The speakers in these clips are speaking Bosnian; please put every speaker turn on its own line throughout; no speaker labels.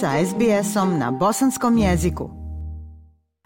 sa SBS-om na bosanskom jeziku.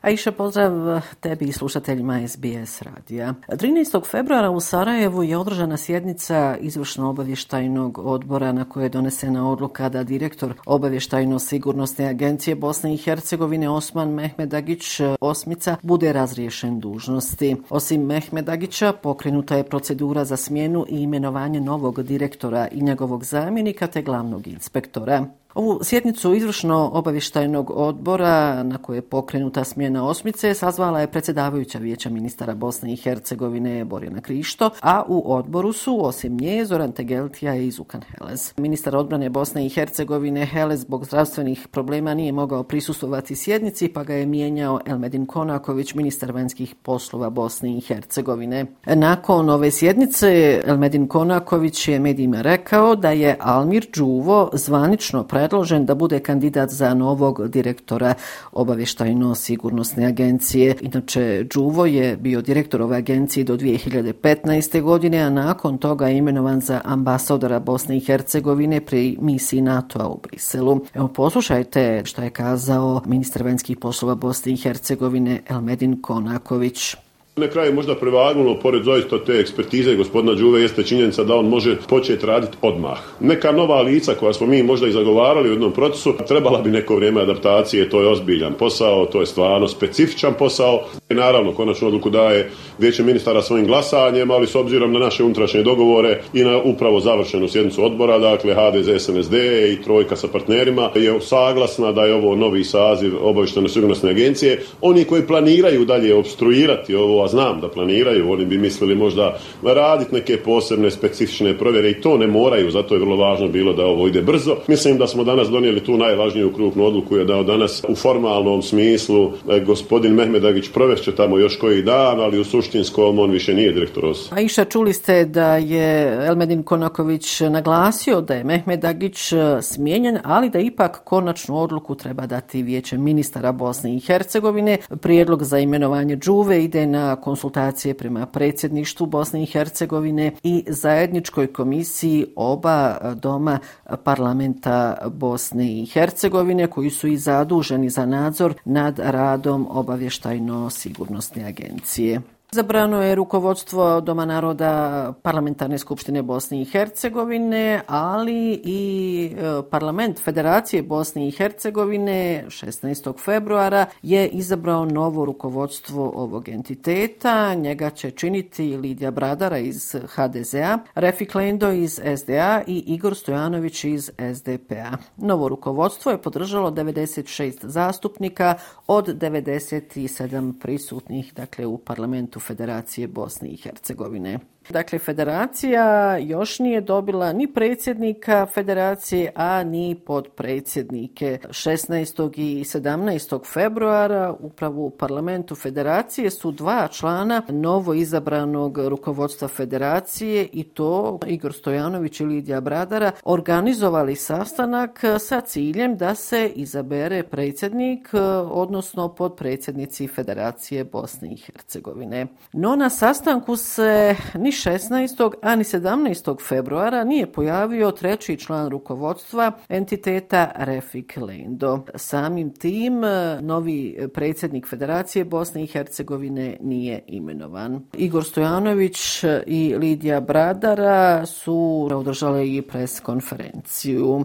Aisha, pozdrav tebi i slušateljima SBS radija. 13. februara u Sarajevu je održana sjednica izvršno obavještajnog odbora na kojoj je donesena odluka da direktor obavještajno-sigurnosne agencije Bosne i Hercegovine Osman Mehmedagić e, Osmica bude razriješen dužnosti. Osim Mehmedagića pokrenuta je procedura za smjenu i imenovanje novog direktora i njegovog zamjenika te glavnog inspektora. Ovu sjednicu izvršno obavještajnog odbora na koje je pokrenuta smjena osmice sazvala je predsjedavajuća vijeća ministara Bosne i Hercegovine Borjana Krišto, a u odboru su osim nje Zoran Tegeltija i Zukan Helez. Ministar odbrane Bosne i Hercegovine Helez zbog zdravstvenih problema nije mogao prisustovati sjednici pa ga je mijenjao Elmedin Konaković, ministar vanjskih poslova Bosne i Hercegovine. Nakon ove sjednice Elmedin Konaković je medijima rekao da je Almir Đuvo zvanično pre predložen da bude kandidat za novog direktora obavještajno-sigurnosne agencije. Inače, Đuvo je bio direktor ove agencije do 2015. godine, a nakon toga je imenovan za ambasadora Bosne i Hercegovine pri misiji NATO-a u Briselu. Evo, poslušajte što je kazao ministar vanjskih poslova Bosne i Hercegovine Elmedin Konaković.
Na kraju možda prevagnulo, pored zaista te ekspertize gospodina Đuve, jeste činjenica da on može početi raditi odmah. Neka nova lica koja smo mi možda i zagovarali u jednom procesu, trebala bi neko vrijeme adaptacije, to je ozbiljan posao, to je stvarno specifičan posao. I naravno, konačnu odluku daje vijeće ministara svojim glasanjem, ali s obzirom na naše unutrašnje dogovore i na upravo završenu sjednicu odbora, dakle HDZ, SNSD i trojka sa partnerima, je saglasna da je ovo novi saziv obavištene sigurnosne agencije. Oni koji planiraju dalje obstruirati ovo a znam da planiraju, oni bi mislili možda raditi neke posebne specifične provjere i to ne moraju, zato je vrlo važno bilo da ovo ide brzo. Mislim da smo danas donijeli tu najvažniju krupnu odluku je da od danas u formalnom smislu e, gospodin Mehmedagić provešće tamo još koji dan, ali u suštinskom on više nije direktor OS.
A iša, čuli ste da je Elmedin Konaković naglasio da je Mehmedagić e, smijenjen, ali da ipak konačnu odluku treba dati vijeće ministara Bosne i Hercegovine. Prijedlog za imenovanje Džuve ide na konsultacije prema predsjedništvu Bosne i Hercegovine i zajedničkoj komisiji oba e, doma parlamenta Bosne i Hercegovine koji su i zaduženi za nadzor nad radom obavještajno-sigurnosne agencije. Zabrano je rukovodstvo Doma naroda Parlamentarne skupštine Bosne i Hercegovine, ali i e, parlament Federacije Bosne i Hercegovine 16. februara je izabrao novo rukovodstvo ovog entiteta. Njega će činiti Lidija Bradara iz HDZ-a, Refik Lendo iz SDA i Igor Stojanović iz SDP-a. Novo rukovodstvo je podržalo 96 zastupnika od 97 prisutnih dakle, u parlamentu Federacije Bosne i Hercegovine. Dakle, federacija još nije dobila ni predsjednika federacije, a ni podpredsjednike. 16. i 17. februara upravo u parlamentu federacije su dva člana novo izabranog rukovodstva federacije i to Igor Stojanović i Lidija Bradara organizovali sastanak sa ciljem da se izabere predsjednik, odnosno podpredsjednici Federacije Bosne i Hercegovine. No na sastanku se ni 16. a ni 17. februara nije pojavio treći član rukovodstva entiteta Refik Lendo. Samim tim e, novi predsjednik Federacije Bosne i Hercegovine nije imenovan. Igor Stojanović e, i Lidija Bradara su održale i pres konferenciju.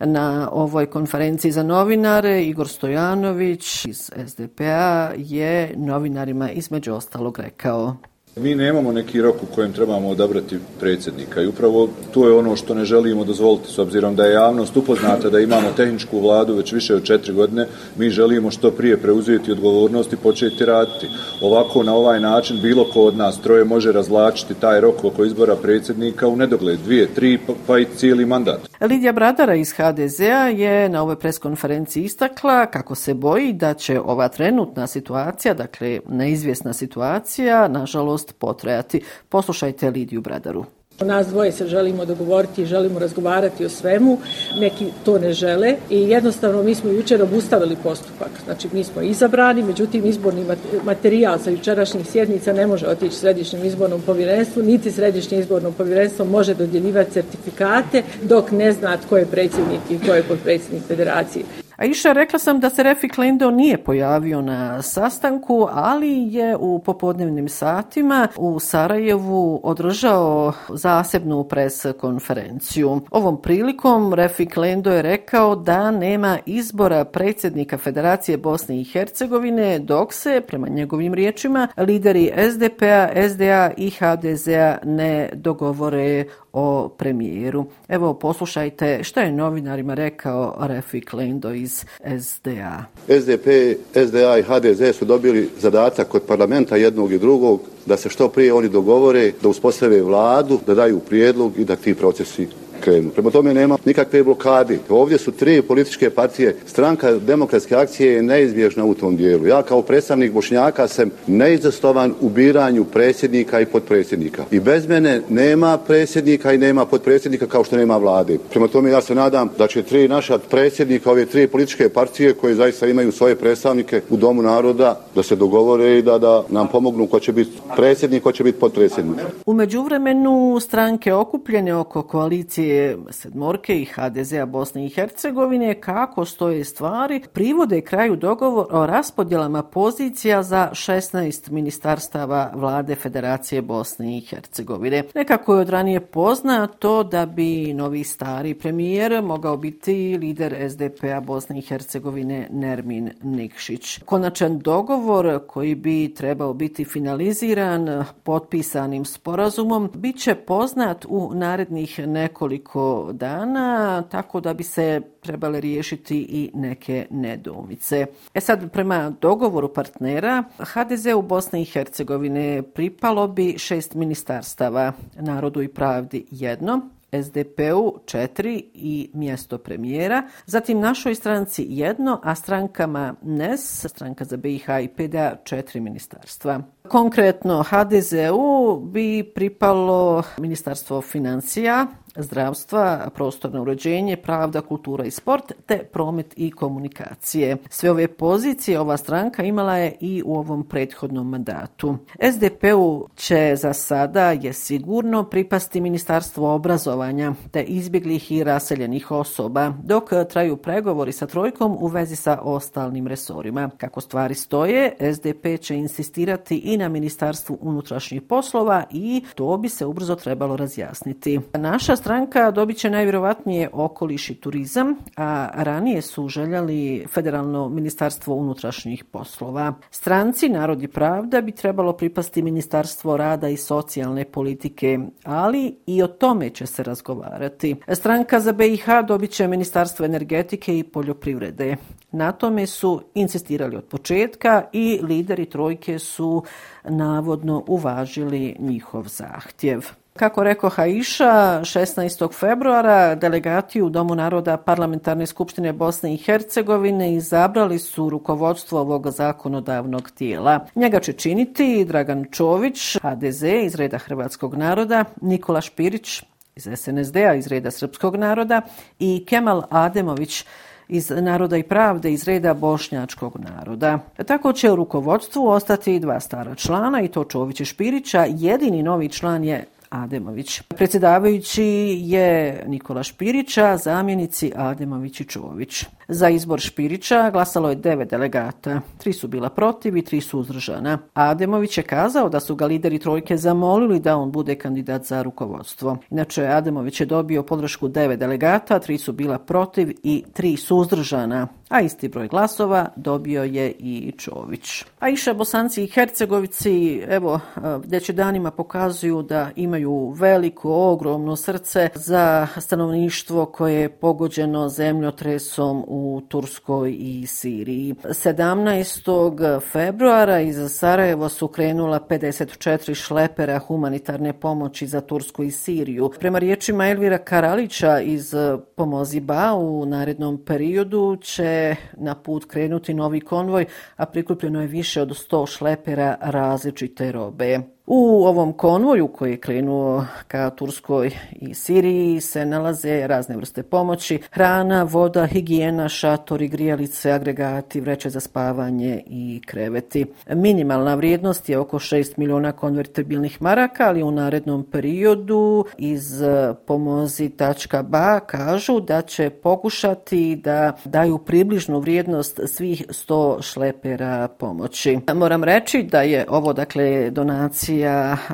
Na ovoj konferenciji za novinare Igor Stojanović iz SDP-a je novinarima između ostalog rekao
Mi nemamo neki rok u kojem trebamo odabrati predsjednika i upravo to je ono što ne želimo dozvoliti s obzirom da je javnost upoznata da imamo tehničku vladu već više od četiri godine, mi želimo što prije preuzeti odgovornost i početi raditi. Ovako na ovaj način bilo ko od nas troje može razlačiti taj rok oko izbora predsjednika u nedogled dvije, tri pa, pa i cijeli mandat.
Lidija Bradara iz HDZ-a je na ovoj preskonferenciji istakla kako se boji da će ova trenutna situacija, dakle neizvjesna situacija, nažalost potrajati. Poslušajte Lidiju Bradaru.
Nas dvoje se želimo dogovoriti i želimo razgovarati o svemu. Neki to ne žele i jednostavno mi smo jučer obustavili postupak. Znači mi smo izabrani, međutim izborni materijal sa jučerašnjih sjednica ne može otići središnjem izbornom povjerenstvu, niti središnje izborno povjerenstvo može dodjeljivati certifikate dok ne zna tko je predsjednik i tko je podpredsjednik federacije.
A iša, rekla sam da se Refik Lendo nije pojavio na sastanku, ali je u popodnevnim satima u Sarajevu održao zasebnu pres konferenciju. Ovom prilikom Refik Lendo je rekao da nema izbora predsjednika Federacije Bosne i Hercegovine, dok se, prema njegovim riječima, lideri SDP-a, SDA i HDZ-a ne dogovore o premijeru. Evo, poslušajte što je novinarima rekao Refik Lendo iz SDA.
SDP, SDA i HDZ su dobili zadatak kod parlamenta jednog i drugog da se što prije oni dogovore, da uspostave vladu, da daju prijedlog i da ti procesi krenu. Prema tome nema nikakve blokade. Ovdje su tri političke partije. Stranka demokratske akcije je neizbježna u tom dijelu. Ja kao predstavnik Bošnjaka sam neizastovan u biranju predsjednika i podpredsjednika. I bez mene nema predsjednika i nema podpredsjednika kao što nema vlade. Prema tome ja se nadam da će tri naša predsjednika, ove tri političke partije koje zaista imaju svoje predstavnike u Domu naroda, da se dogovore i da, da nam pomognu ko će biti predsjednik, ko će biti podpredsjednik.
U međuvremenu stranke okupljene oko koalicije Sedmorke i HDZ-a Bosne i Hercegovine kako stoje stvari privode kraju dogovor o raspodjelama pozicija za 16 ministarstava vlade Federacije Bosne i Hercegovine. Nekako je od ranije poznato da bi novi stari premijer mogao biti lider SDP-a Bosne i Hercegovine Nermin Nikšić. Konačan dogovor koji bi trebao biti finaliziran potpisanim sporazumom bit će poznat u narednih nekoliko nekoliko dana, tako da bi se trebale riješiti i neke nedoumice. E sad, prema dogovoru partnera, HDZ u Bosni i Hercegovine pripalo bi šest ministarstava, Narodu i pravdi jedno, SDP-u četiri i mjesto premijera, zatim našoj stranci jedno, a strankama NES, stranka za BiH i PDA, četiri ministarstva. Konkretno HDZ-u bi pripalo Ministarstvo financija, zdravstva, prostorno uređenje, pravda, kultura i sport, te promet i komunikacije. Sve ove pozicije ova stranka imala je i u ovom prethodnom mandatu. SDP-u će za sada je sigurno pripasti Ministarstvo obrazovanja te izbjeglih i raseljenih osoba, dok traju pregovori sa trojkom u vezi sa ostalnim resorima. Kako stvari stoje, SDP će insistirati i na Ministarstvu unutrašnjih poslova i to bi se ubrzo trebalo razjasniti. Naša stranka dobit će najvjerovatnije okoliš i turizam, a ranije su željeli Federalno ministarstvo unutrašnjih poslova. Stranci Narod i pravda bi trebalo pripasti Ministarstvo rada i socijalne politike, ali i o tome će se razgovarati. Stranka za BiH dobit će Ministarstvo energetike i poljoprivrede. Na tome su insistirali od početka i lideri trojke su navodno uvažili njihov zahtjev. Kako rekao Haiša, 16. februara delegati u Domu naroda Parlamentarne skupštine Bosne i Hercegovine izabrali su rukovodstvo ovog zakonodavnog tijela. Njega će činiti Dragan Čović, HDZ iz reda Hrvatskog naroda, Nikola Špirić iz SNSD-a iz reda Srpskog naroda i Kemal Ademović iz Naroda i pravde iz reda bošnjačkog naroda. Tako će u rukovodstvu ostati dva stara člana i to Čović i Špirića. Jedini novi član je Ademović. Predsjedavajući je Nikola Špirića, zamjenici Ademović i Čović. Za izbor Špirića glasalo je devet delegata. Tri su bila protiv i tri su uzdržana. Ademović je kazao da su ga lideri trojke zamolili da on bude kandidat za rukovodstvo. Inače, Ademović je dobio podršku devet delegata, tri su bila protiv i tri su uzdržana a isti broj glasova dobio je i Čović. A iša Bosanci i Hercegovici, evo, već danima pokazuju da imaju veliko, ogromno srce za stanovništvo koje je pogođeno zemljotresom u u Turskoj i Siriji. 17. februara iz Sarajeva su krenula 54 šlepera humanitarne pomoći za Tursku i Siriju. Prema riječima Elvira Karalića iz Pomozi Ba u narednom periodu će na put krenuti novi konvoj, a prikupljeno je više od 100 šlepera različite robe. U ovom konvoju koji je krenuo ka Turskoj i Siriji se nalaze razne vrste pomoći, hrana, voda, higijena, šatori, grijalice, agregati, vreće za spavanje i kreveti. Minimalna vrijednost je oko 6 miliona konvertibilnih maraka, ali u narednom periodu iz pomozi.ba kažu da će pokušati da daju približnu vrijednost svih 100 šlepera pomoći. Moram reći da je ovo dakle donacija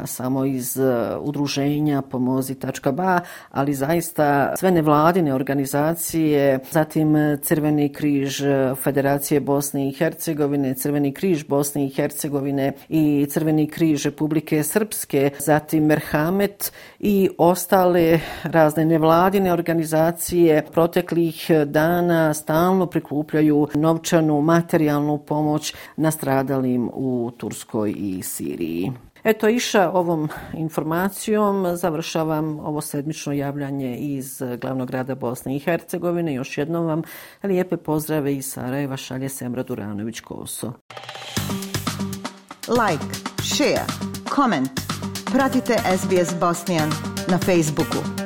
samo iz e, udruženja pomozi.ba, ali zaista sve nevladine organizacije, zatim Crveni križ e, Federacije Bosne i Hercegovine, Crveni križ Bosne i Hercegovine i Crveni križ Republike Srpske, zatim Merhamet i ostale razne nevladine organizacije proteklih dana stalno prikupljaju novčanu materijalnu pomoć nastradalim u Turskoj i Siriji. Eto, iša ovom informacijom završavam ovo sedmično javljanje iz eh, glavnog grada Bosne i Hercegovine. Još jednom vam lijepe pozdrave iz Sarajeva šalje Semra Duranović-Koso.
Like, share, comment. Pratite SBS Bosnian na Facebooku.